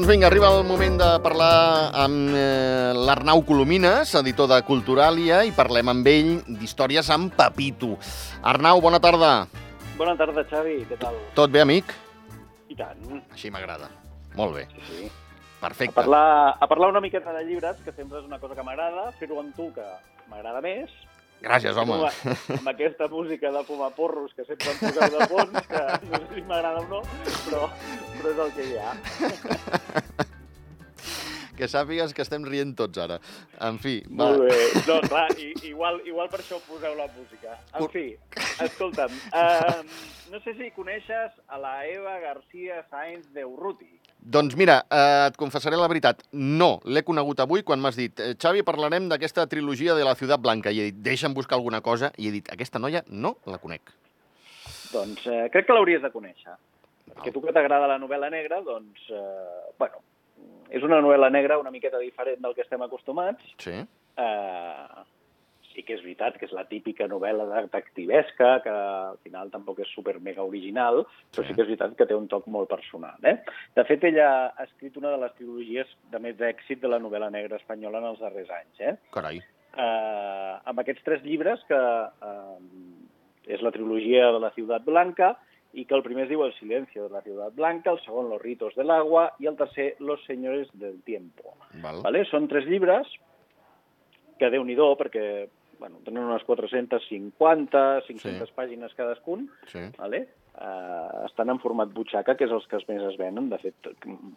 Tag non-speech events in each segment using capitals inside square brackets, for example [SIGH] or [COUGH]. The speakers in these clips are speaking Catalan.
Doncs vinga, arriba el moment de parlar amb eh, l'Arnau Colomines, editor de Culturàlia, i parlem amb ell d'històries amb Pepito. Arnau, bona tarda. Bona tarda, Xavi. Què tal? Tot bé, amic? I tant. Així m'agrada. Molt bé. Sí, sí. Perfecte. A parlar, a parlar una miqueta de llibres, que sempre és una cosa que m'agrada, fer-ho amb tu, que m'agrada més. Gràcies, home. Amb, amb aquesta música de fumar porros que sempre em poseu de fons, que no sé si m'agrada o no, però, però és el que hi ha. [LAUGHS] Que sàpigues que estem rient tots ara. En fi, va. Molt bé. No, [LAUGHS] clar, i, igual, igual per això poseu la música. En fi, escolta'm, uh, no sé si coneixes a la Eva García Sáenz de Urruti. Doncs mira, eh, et confessaré la veritat. No, l'he conegut avui quan m'has dit eh, Xavi, parlarem d'aquesta trilogia de la Ciutat Blanca. I he dit, deixa'm buscar alguna cosa. I he dit, aquesta noia no la conec. Doncs eh, crec que l'hauries de conèixer. Perquè tu que t'agrada la novel·la negra, doncs, eh, bueno, és una novel·la negra una miqueta diferent del que estem acostumats. Sí? Eh, sí que és veritat que és la típica novel·la detectivesca, que al final tampoc és super mega original, però Sí. sí que és veritat que té un toc molt personal. Eh? De fet, ella ha escrit una de les trilogies de més èxit de la novel·la negra espanyola en els darrers anys. Eh? Carai. eh, amb aquests tres llibres, que eh, és la trilogia de la Ciutat Blanca, i que el primer es diu El silencio de la Ciutat Blanca, el segon Los ritos del agua i el tercer Los señores del tiempo. Val. Vale? Són tres llibres que, déu nhi perquè bueno, tenen unes 450, 500 Sí. pàgines cadascun, Sí. vale? Uh, estan en format butxaca, que és els que es més es venen. De fet,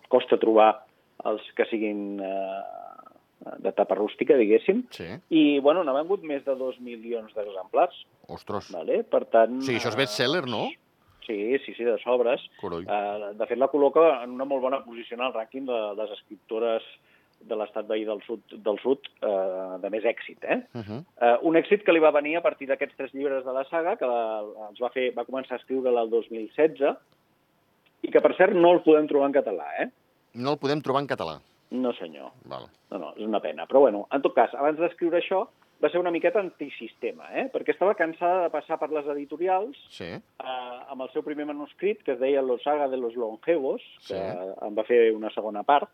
costa trobar els que siguin uh, de tapa rústica, diguéssim. Sí. I, bueno, n'ha vengut més de 2 milions d'exemplars, Ostres. vale? per tant... Sí, això és best-seller, no? Sí, sí, sí, de sobres. Uh, de fet, la col·loca en una molt bona posició en el rànquing de les escriptores de l'estat veí del sud, del sud uh, de més èxit. Eh? Uh -huh. Uh, un èxit que li va venir a partir d'aquests tres llibres de la saga, que la, els va, fer, va començar a escriure el 2016, i que, per cert, no el podem trobar en català, eh? No el podem trobar en català. No, senyor. Val. No, no, és una pena. Però, bueno, en tot cas, abans d'escriure això, va ser una miqueta antisistema, eh? perquè estava cansada de passar per les editorials Sí. eh, amb el seu primer manuscrit, que es deia Los saga de los longevos, que Sí. en va fer una segona part,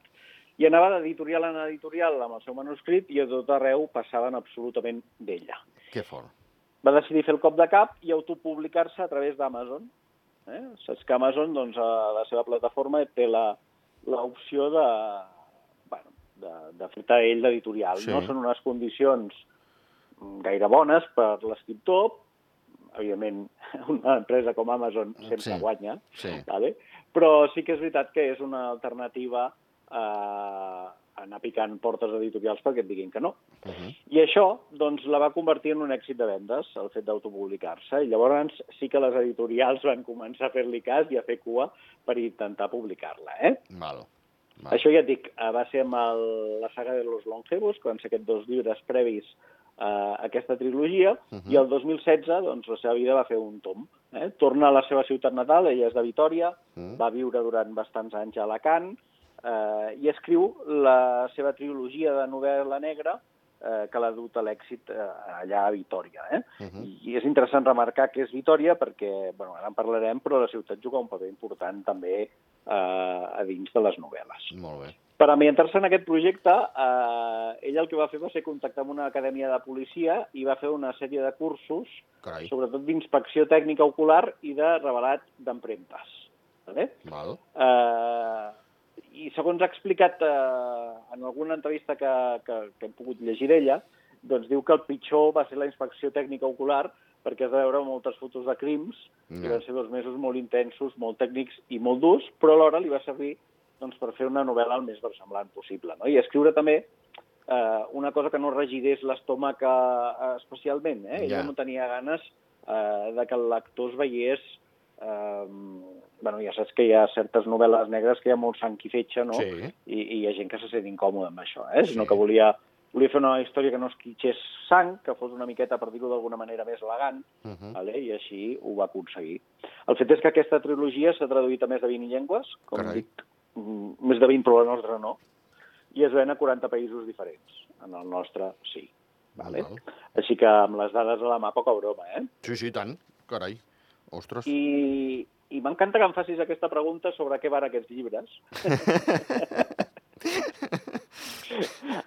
i anava d'editorial en editorial amb el seu manuscrit i a tot arreu passaven absolutament d'ella. Que fort. Va decidir fer el cop de cap i autopublicar-se a través d'Amazon. Eh? Saps que Amazon, doncs, a la seva plataforma té la- l'opció de, bueno, de, de fer-te ell d'editorial. Sí. No són unes condicions gaire bones per l'escriptor, evidentment [LAUGHS] una empresa com Amazon sempre Sí. guanya, Sí. vale? però sí que és veritat que és una alternativa a anar picant portes editorials perquè et diguin que no. Uh -huh. I això doncs, la va convertir en un èxit de vendes, el fet d'autopublicar-se, i llavors sí que les editorials van començar a fer-li cas i a fer cua per intentar publicar-la. Eh? Val. Val. Això ja et dic, eh, va ser amb el, la saga de los longevos, que van ser aquests dos llibres previs a aquesta trilogia, uh Mhm. -huh. i el 2016 doncs, la seva vida va fer un tom. Eh? Torna a la seva ciutat natal, ella és de Vitoria, Mm. va viure durant bastants anys a Alacant, eh, i escriu la seva trilogia de novel·la negra eh, que l'ha dut a l'èxit eh, allà a Vitoria. Eh? Uh -huh. I és interessant remarcar que és Vitoria perquè, bueno, ara en parlarem, però la ciutat juga un paper important també eh, a dins de les novel·les. Molt bé. Per ambientar-se en aquest projecte, eh, ella el que va fer va ser contactar amb una acadèmia de policia i va fer una sèrie de cursos, Carai. sobretot d'inspecció tècnica ocular i de revelat d'empremtes. Vale? Val. Eh, I segons ha explicat eh, en alguna entrevista que, que, que hem pogut llegir d'ella, doncs diu que el pitjor va ser la inspecció tècnica ocular perquè has de veure moltes fotos de crims i Ja. van ser dos mesos molt intensos, molt tècnics i molt durs, però alhora li va servir doncs, per fer una novel·la el més versemblant possible. No? I escriure també eh, una cosa que no regidés l'estómac eh, especialment. Eh? Ella Ja. no tenia ganes eh, de que el lector es veiés... Eh, bueno, ja saps que hi ha certes novel·les negres que hi ha molt sang i fetge, no? Sí. I, I hi ha gent que se sent incòmode amb això, eh? Sí. Sinó que volia, volia fer una història que no esquitxés sang, que fos una miqueta, per dir-ho d'alguna manera, més elegant, Uh -huh. vale? i així ho va aconseguir. El fet és que aquesta trilogia s'ha traduït a més de 20 llengües, com Carai. dic, més de 20, però la nostra no, i es ven a 40 països diferents. En el nostre, sí. Vale? Val. Així que amb les dades a la mà, poca broma, eh? Sí, sí, tant. Carai. Ostres. I i m'encanta que em facis aquesta pregunta sobre què van aquests llibres. [LAUGHS] [LAUGHS]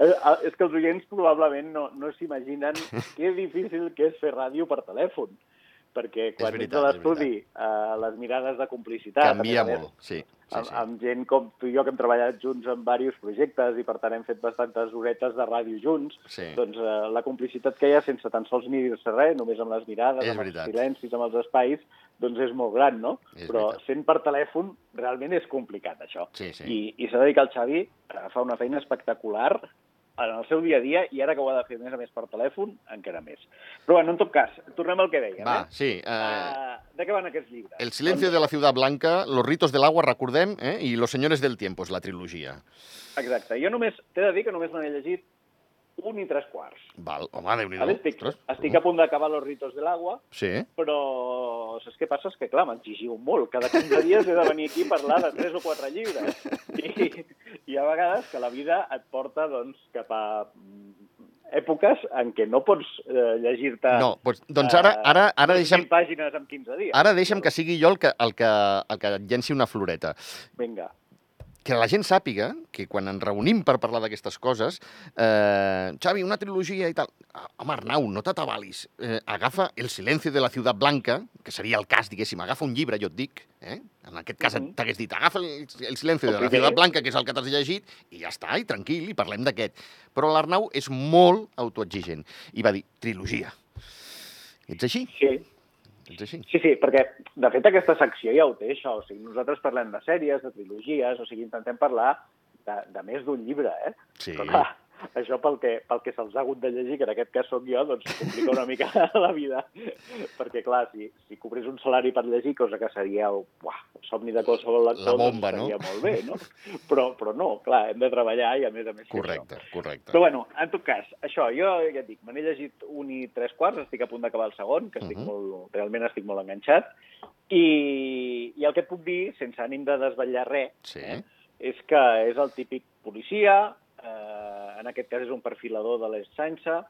Eh, és que els oients probablement no, no s'imaginen [LAUGHS] que difícil que és fer ràdio per telèfon perquè quan veritat, ets a l'estudi eh, les mirades de complicitat... Canvia més molt, sí. sí, amb, sí. amb gent com tu i jo que hem treballat junts en diversos projectes i per tant hem fet bastantes horetes de ràdio junts, Sí. doncs eh, la complicitat que hi ha sense tan sols ni dir-se res, només amb les mirades, És amb veritat. els silencis, amb els espais, doncs és molt gran, no? És Però veritat. sent per telèfon realment és complicat, això. Sí, sí. I, i s'ha de dir que el Xavi fa una feina espectacular en el seu dia a dia i ara que ho ha de fer més a més per telèfon, encara més. Però bueno, en tot cas, tornem al que dèiem. Va, eh? sí. Eh, Uh, de què van aquests llibres? El silencio de la ciudad blanca, Los ritos del agua, recordem, eh? i Los señores del tiempo, és la trilogia. Exacte. Jo només, t'he de dir que només me n'he llegit un i tres quarts. Val, home, déu nhi? Estic, estic a punt d'acabar Los ritos del agua, Sí, però saps què passa? És que, clar, m'exigiu molt. Cada 15 dies he de venir aquí a parlar de 3 o 4 llibres. I hi ha vegades que la vida et porta doncs, cap a mm, èpoques en què no pots eh, llegir-te no, doncs, doncs ara, ara, ara, deixa'm, 20 pàgines en 15 dies. ara deixa'm que sigui jo el que, el que, el que llenci una floreta. Vinga. Que la gent sàpiga que quan ens reunim per parlar d'aquestes coses, eh, Xavi, una trilogia i tal... Ah, Home, Arnau, no t'atabalis. Eh, agafa El silencio de la ciutat blanca, que seria el cas, diguéssim, agafa un llibre, jo et dic, eh? en aquest cas Mhm. t'hagués dit, agafa el, el silencio de la ciutat blanca, que és el que t'has llegit, i ja està, i tranquil, i parlem d'aquest. Però l'Arnau és molt autoexigent, i va dir, trilogia. Ets així? Sí, Ets així? Sí, sí, perquè de fet aquesta secció ja ho té, això. O sigui, nosaltres parlem de sèries, de trilogies, o sigui, intentem parlar de, de més d'un llibre, eh? Sí. Però clar, això pel que, pel que se'ls ha hagut de llegir, que en aquest cas sóc jo, doncs complica una mica [LAUGHS] la vida. perquè, clar, si, si cobrés un salari per llegir, cosa que seria el, uah, el somni de qualsevol lector, La bomba, doncs no? estaria molt bé, no? Però, però no, clar, hem de treballar i a més a més... Correcte, correcte. però bueno, en tot cas, això, jo ja et dic, me n'he llegit un i tres quarts, estic a punt d'acabar el segon, que estic Mhm. molt, realment estic molt enganxat, i, i el que et puc dir, sense ànim de desvetllar res, Sí, és que és el típic policia, eh, en aquest cas és un perfilador de l'Essança,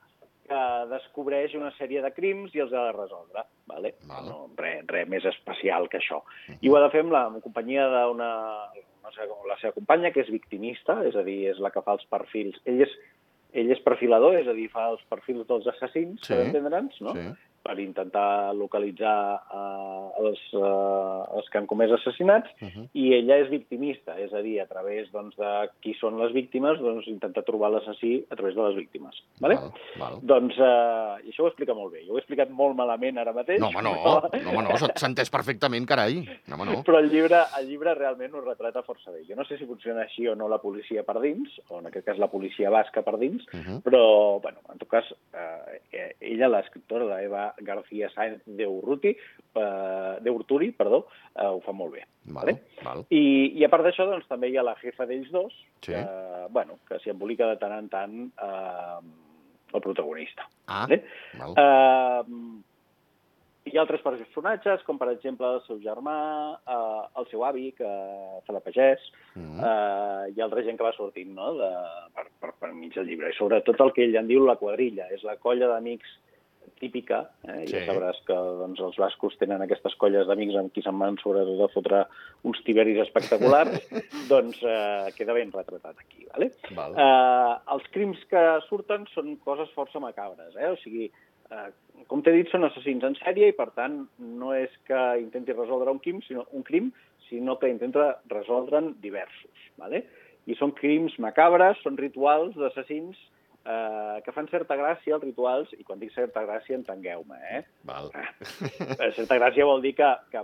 que descobreix una sèrie de crims i els ha de resoldre. Vale? Val. No, res, res més especial que això. I ho ha de fer amb la amb companyia d'una una, seva- la seva companya, que és victimista, és a dir, és la que fa els perfils. Ell és, ell és perfilador, és a dir, fa els perfils dels assassins, Sí. per entendre'ns, no? sí. Per intentar localitzar uh, els, uh, els que han comès assassinats, Uh -huh. i ella és victimista, és a dir, a través doncs, de qui són les víctimes, doncs intentar trobar l'assassí a través de les víctimes. Vale? Val, val. Doncs, eh, i això ho explica molt bé. Jo ho he explicat molt malament ara mateix. No, home, no, [LAUGHS] no, home, no, s'ha- s'ha entès perfectament, carai. No, home, no. Però el llibre, el llibre realment ho retrata força bé. Jo no sé si funciona així o no la policia per dins, o en aquest cas la policia basca per dins, Uh -huh. però, bueno, en tot cas, eh, ella, l'escriptora, la Eva García Sáenz de Urruti, eh, de Urturi, perdó, eh, ho fa molt bé. Val, val. I, I a part d'això, doncs, també hi ha la jefa d'ells dos, Sí. que, bueno, que s'hi embolica de tant en tant eh, el protagonista. Ah, Vale? val. Eh, hi ha altres personatges, com per exemple el seu germà, eh, el seu avi, que fa de pagès, Mm. eh, i altra gent que va sortint no? de, per, per, per mig del llibre. I sobretot el que ell en diu la quadrilla, és la colla d'amics típica. Eh? Sí. Ja sabràs que doncs, els bascos tenen aquestes colles d'amics amb qui se'n van sobretot a fotre uns tiberis espectaculars, [LAUGHS] doncs eh, queda ben retratat aquí. Vale? Val. Eh, els crims que surten són coses força macabres, eh? o sigui, eh, com t'he dit, són assassins en sèrie i, per tant, no és que intenti resoldre un crim, sinó, un crim, sinó que intenta resoldre'n diversos. Vale? I són crims macabres, són rituals d'assassins eh, que fan certa gràcia, els rituals, i quan dic certa gràcia, entengueu-me, eh? Val. Eh, Certa gràcia vol dir que, que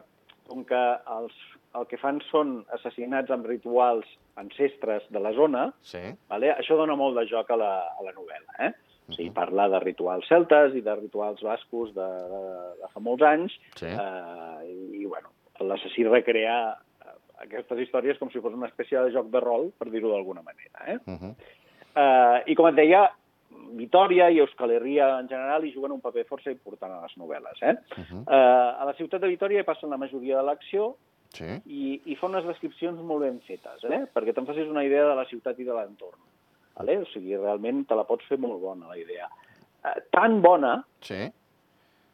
com que els, el que fan són assassinats amb rituals ancestres de la zona, Sí. vale? això dona molt de joc a la, a la novel·la. Eh? O sigui, Mhm. parla de rituals celtes i de rituals bascos de, de, de fa molts anys, Sí. eh, i, i bueno, l'assassí recrea eh, aquestes històries com si fos una espècie de joc de rol, per dir-ho d'alguna manera. Eh? Uh -huh. Eh, I com et deia, Vitoria i Euskal Herria en general hi juguen un paper força important a les novel·les. Eh? Uh -huh. Eh, a la ciutat de Vitoria hi passen la majoria de l'acció Sí. i, i fa unes descripcions molt ben fetes, eh? perquè te'n facis una idea de la ciutat i de l'entorn. Vale? O sigui, realment te la pots fer molt bona, la idea. Eh, tan bona Sí.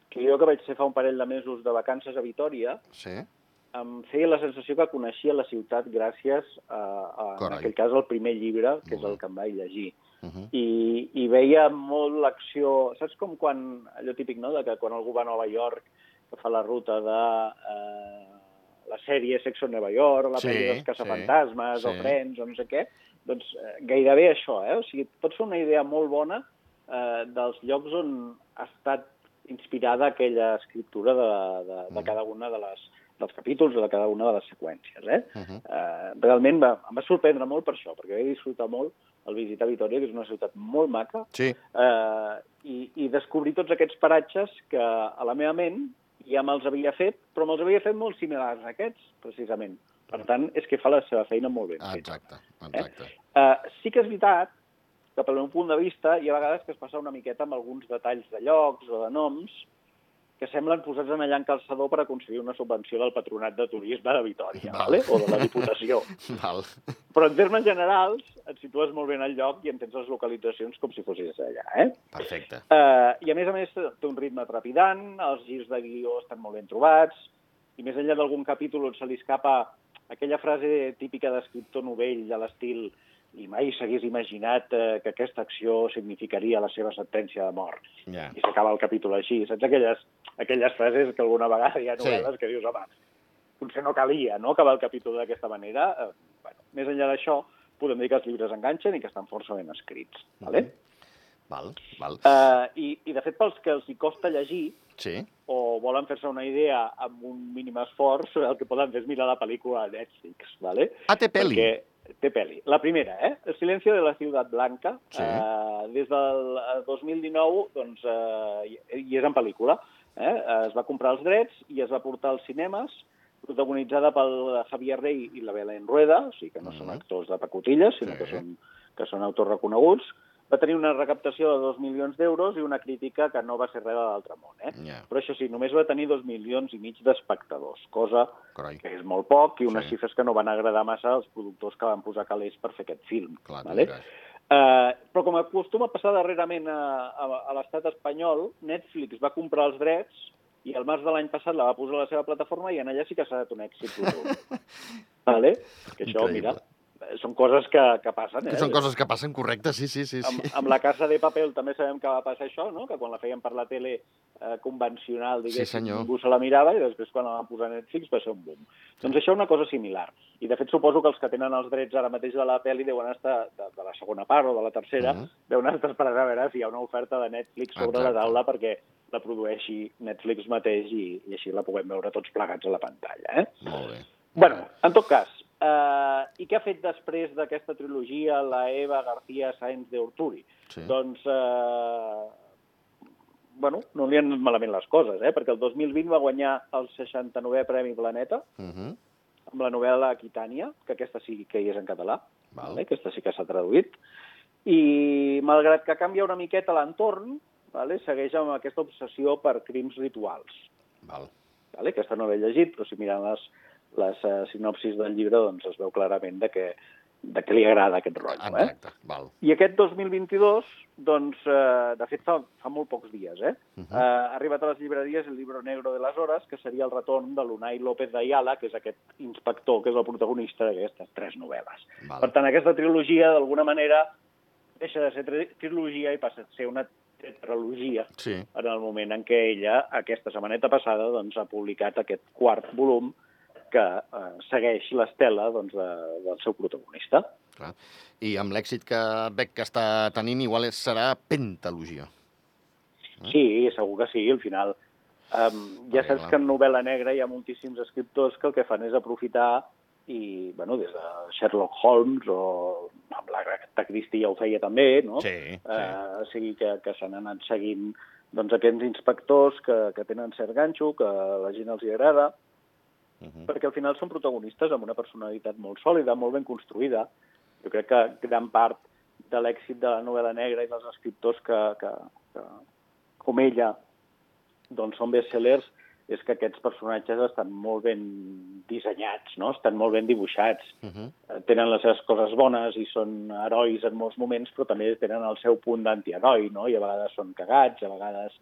que jo que vaig ser fa un parell de mesos de vacances a Vitoria, Sí. Em feia la sensació que coneixia la ciutat gràcies a, a en aquell cas, al primer llibre, que és Molt el que em vaig llegir. Uh -huh. I, i veia molt l'acció... Saps com quan, allò típic, no?, de que quan algú va a Nova York, que fa la ruta de eh, la sèrie Sexo en Nova York, la Sí, pel·li dels sí, caçafantasmes, sí. o Friends, o no sé què, doncs eh, gairebé això, eh? O sigui, pots fer una idea molt bona eh, dels llocs on ha estat inspirada aquella escriptura de, de, de Mm. cada una de les dels capítols o de cada una de les seqüències. Eh? Uh -huh. Eh, realment va, em va sorprendre molt per això, perquè vaig disfrutar molt el visitar Vitoria, que és una ciutat molt maca, Sí, eh, i, i descobrir tots aquests paratges que a la meva ment ja me'ls havia fet, però me'ls havia fet molt similars a aquests, precisament. Per tant, és que fa la seva feina molt ah, feta. exacte, exacte. Eh, sí que és veritat que, pel meu punt de vista, hi ha vegades que es passa una miqueta amb alguns detalls de llocs o de noms que semblen posats en allà en calçador per aconseguir una subvenció del Patronat de Turisme de Vitoria, Val. vale? o de la Diputació. [LAUGHS] Val. Però en termes generals et situes molt bé en el lloc i entens les localitzacions com si fossis allà. Eh? Perfecte. Uh, I a més a més té un ritme trepidant, els girs de guió estan molt ben trobats, i més enllà d'algun capítol on se li escapa aquella frase típica d'escriptor novell de l'estil i mai s'hagués imaginat eh, que aquesta acció significaria la seva sentència de mort. Ja. I s'acaba el capítol així. Saps aquelles, aquelles frases que alguna vegada hi ha Sí. novel·les que dius, home, potser no calia no, acabar el capítol d'aquesta manera. Eh, bueno, més enllà d'això, podem dir que els llibres enganxen i que estan força ben escrits. Vale? Val, val. Uh, i, I, de fet, pels que els hi costa llegir Sí, o volen fer-se una idea amb un mínim esforç, [LAUGHS] el que poden fer és mirar la pel·lícula a Netflix, ¿vale? Ah, té pel·li. Perquè té pel·li. La primera, eh? El silencio de la ciutat blanca. Sí. Eh, des del eh, 2019, doncs, eh, i- i és en pel·lícula. Eh? Es va comprar els drets i es va portar als cinemes, protagonitzada pel Javier Rey i la Belén Rueda, o sigui que no són Mhm. actors de pacotilles, sinó Sí. que, són, que són autors reconeguts. Va tenir una recaptació de 2 milions d'euros i una crítica que no va ser res de l'altre món. Eh? Ja, Però això sí, només va tenir 2 milions i mig d'espectadors, cosa carai. que és molt poc i unes Sí. xifres que no van agradar massa als productors que van posar calés per fer aquest film. Clar, vale? diràs. Uh, però com acostuma a passar darrerament a, a, a l'estat espanyol, Netflix va comprar els drets i el març de l'any passat la va posar a la seva plataforma i en allà sí que s'ha dat un èxit [LAUGHS] vale? Que això, Increïble. mira, eh, són coses que, que passen. Eh? Que són coses que passen correctes, sí, sí, sí. sí. Amb, amb la Casa de Papel també sabem que va passar això, no? que quan la feien per la tele eh, convencional, diguéssim, senyor. ningú se la mirava i després quan la van posar a Netflix va ser un boom. Doncs això és una cosa similar. I de fet suposo que els que tenen els drets ara mateix de la pel·li deuen estar, de, de la segona part o de la tercera, Mhm. deuen estar esperant a veure si hi ha una oferta de Netflix sobre Exacte. la taula perquè la produeixi Netflix mateix i, i així la puguem veure tots plegats a la pantalla. Eh? Molt bé. Bueno, en tot cas, eh, i què ha fet després d'aquesta trilogia la Eva García Sáenz de Urturi? Sí. Doncs, eh, bueno, no li han anat malament les coses, eh? perquè el 2020 va guanyar el 69è Premi Planeta Uh -huh. amb la novel·la Aquitània, que aquesta sí que hi és en català, Val. vale? aquesta sí que s'ha traduït, i malgrat que canvia una miqueta l'entorn, vale? segueix amb aquesta obsessió per crims rituals. Val. Vale? Aquesta no l'he llegit, però si miren les, les uh, sinopsis del llibre doncs es veu clarament de que, de que li agrada aquest rotllo. Eh? Exacte, val. I aquest 2022, doncs, eh, de fet fa, fa molt pocs dies, eh? Uh Mhm. -huh. eh, ha arribat a les llibreries el Libro Negro de les Hores, que seria el retorn de l'Unai López d'Ayala, que és aquest inspector, que és el protagonista d'aquestes tres novel·les. Val. Per tant, aquesta trilogia, d'alguna manera, deixa de ser tri trilogia i passa a ser una tetralogia Sí, en el moment en què ella, aquesta setmaneta passada, doncs, ha publicat aquest quart volum que eh, segueix l'estela doncs, de, del seu protagonista. clar. I amb l'èxit que veig que està tenint, igual serà pentalogia. Mm. Sí, segur que sí, al final. Um, ja saps clar. que en novel·la negra hi ha moltíssims escriptors que el que fan és aprofitar i, bueno, des de Sherlock Holmes o amb l'Agatha Christie ja ho feia també, no? Sí, sí. Eh, o sigui que, que s'han anat seguint doncs, aquests inspectors que, que tenen cert ganxo, que la gent els hi agrada, Uh -huh. perquè al final són protagonistes amb una personalitat molt sòlida, molt ben construïda. Jo crec que gran part de l'èxit de la novel·la negra i dels escriptors que, que, que com ella doncs són bestsellers és que aquests personatges estan molt ben dissenyats, no? estan molt ben dibuixats, Uh -huh. eh, tenen les seves coses bones i són herois en molts moments, però també tenen el seu punt d'antiheroi, no? i a vegades són cagats, a vegades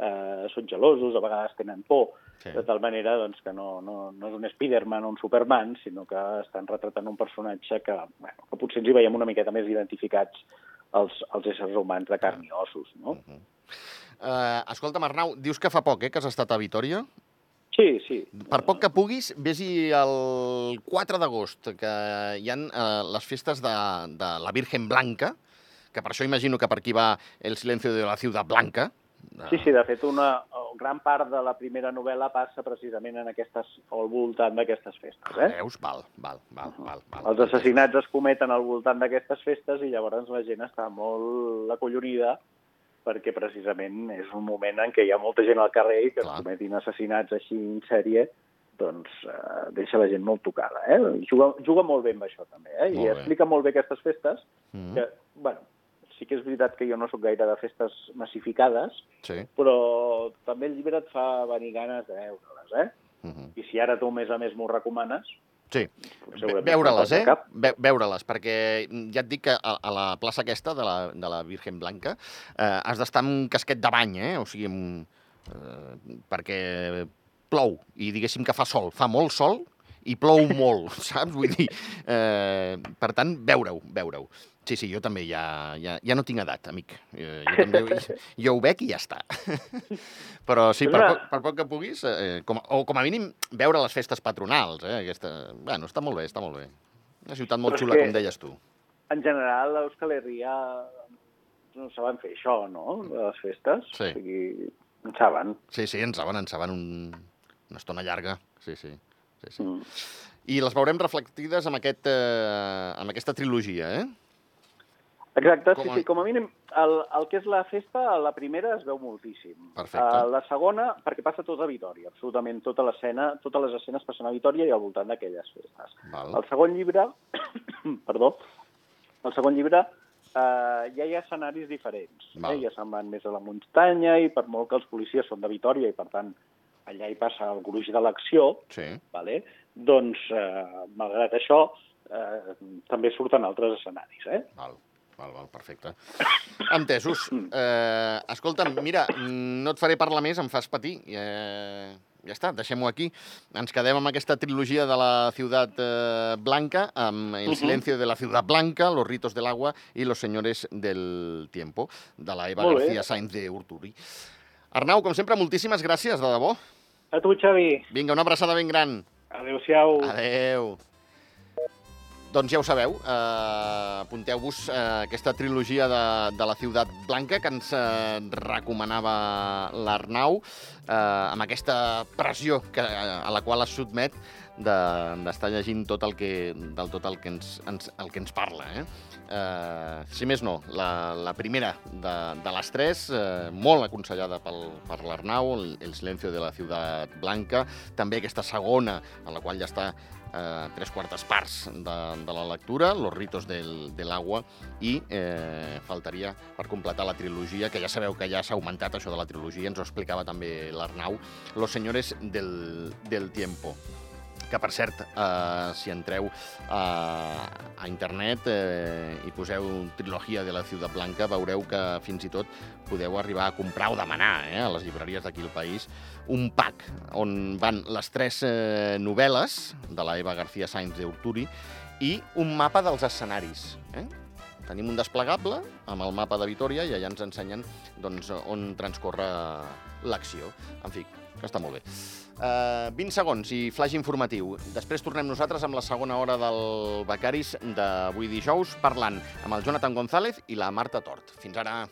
eh, són gelosos, a vegades tenen por. sí. de tal manera doncs, que no, no, no és un Spiderman o un Superman, sinó que estan retratant un personatge que, bueno, que potser ens hi veiem una miqueta més identificats els, els éssers humans de carn i ossos, no? Uh -huh. uh, escolta, Arnau, dius que fa poc eh, que has estat a Vitoria? Sí, sí. Per poc que puguis, vés-hi el 4 d'agost, que hi han uh, les festes de, de la Virgen Blanca, que per això imagino que per aquí va El silencio de la ciutat blanca. Sí, sí, de fet, una gran part de la primera novel·la passa precisament en aquestes, al voltant d'aquestes festes. Eh? Veus? Val, val, val, val, val. Els assassinats es cometen al voltant d'aquestes festes i llavors la gent està molt acollonida perquè precisament és un moment en què hi ha molta gent al carrer i que Clar. es cometin assassinats així en sèrie doncs eh, deixa la gent molt tocada. Eh? Juga, juga molt bé amb això també, eh? i bé. explica molt bé aquestes festes, mm -hmm. que, bueno, sí que és veritat que jo no sóc gaire de festes massificades, sí. però també el llibre et fa venir ganes de veure-les, eh? Uh mhm. -huh. I si ara tu més a més m'ho recomanes... Sí, veure-les, eh? Ve veure-les, perquè ja et dic que a, a la plaça aquesta de la, de la Virgen Blanca eh, has d'estar amb un casquet de bany, eh? O sigui, amb, eh, perquè plou i diguéssim que fa sol, fa molt sol i plou molt, [LAUGHS] saps? Vull dir, eh, per tant, veure-ho, veure-ho. Sí, sí, jo també ja, ja, ja no tinc edat, amic. Jo, eh, jo també jo, [LAUGHS] jo ho veig i ja està. [LAUGHS] Però sí, per poc, per poc que puguis, eh, com, o com a mínim veure les festes patronals. Eh, aquesta... Bueno, està molt bé, està molt bé. Una ciutat molt xula, com deies tu. En general, a Euskal Herria no saben fer això, no?, les festes. Sí. O sigui, en saben. Sí, sí, en saben, en saben un, una estona llarga. Sí, sí. sí, sí. Mm. I les veurem reflectides amb, aquest, eh, amb aquesta trilogia, eh? Exacte, com a... sí, sí, com a mínim el, el que és la festa, la primera es veu moltíssim. Perfecte. Uh, la segona, perquè passa tot a Vitoria, absolutament tota l'escena, totes les escenes passen a Vitoria i al voltant d'aquelles festes. Val. El segon llibre, [COUGHS] perdó, el segon llibre uh, ja hi ha escenaris diferents. Eh? Ja se'n van més a la muntanya i per molt que els policies són de Vitoria i per tant allà hi passa el gruix de l'acció, sí. vale? doncs, uh, malgrat això, uh, també surten altres escenaris. Eh? Val. Val, val, perfecte. Entesos. Eh, escolta'm, mira, no et faré parlar més, em fas patir. Eh, ja està, deixem-ho aquí. Ens quedem amb aquesta trilogia de la Ciutat eh, Blanca, amb El silencio de la Ciutat Blanca, Los ritos del agua i Los señores del tiempo, de la Eva García Sainz de Urturi. Arnau, com sempre, moltíssimes gràcies, de debò. A tu, Xavi. Vinga, una abraçada ben gran. Adéu-siau. Adéu. Doncs ja ho sabeu, eh, apunteu-vos eh, aquesta trilogia de, de la Ciutat Blanca que ens eh, recomanava l'Arnau, eh, amb aquesta pressió que, a la qual es sotmet d'estar de, llegint tot el que, del tot el que ens, ens, el que ens parla. Eh? Eh, si més no, la, la primera de, de les tres, eh, molt aconsellada pel, per l'Arnau, el, el silencio de la Ciutat Blanca, també aquesta segona, en la qual ja està eh, tres quartes parts de, de la lectura, Los ritos del, de l'agua, i eh, faltaria per completar la trilogia, que ja sabeu que ja s'ha augmentat això de la trilogia, ens ho explicava també l'Arnau, Los señores del, del tiempo que per cert, eh, si entreu a, a internet eh, i poseu trilogia de la Ciutat Blanca, veureu que fins i tot podeu arribar a comprar o demanar eh, a les llibreries d'aquí al país un pack on van les tres eh, novel·les de la Eva García Sainz de Urturi i un mapa dels escenaris. Eh? Tenim un desplegable amb el mapa de Vitoria i allà ens ensenyen doncs, on transcorre l'acció. En fi, que està molt bé. Uh, eh, 20 segons i flash informatiu. Després tornem nosaltres amb la segona hora del Becaris d'avui dijous parlant amb el Jonathan González i la Marta Tort. Fins ara.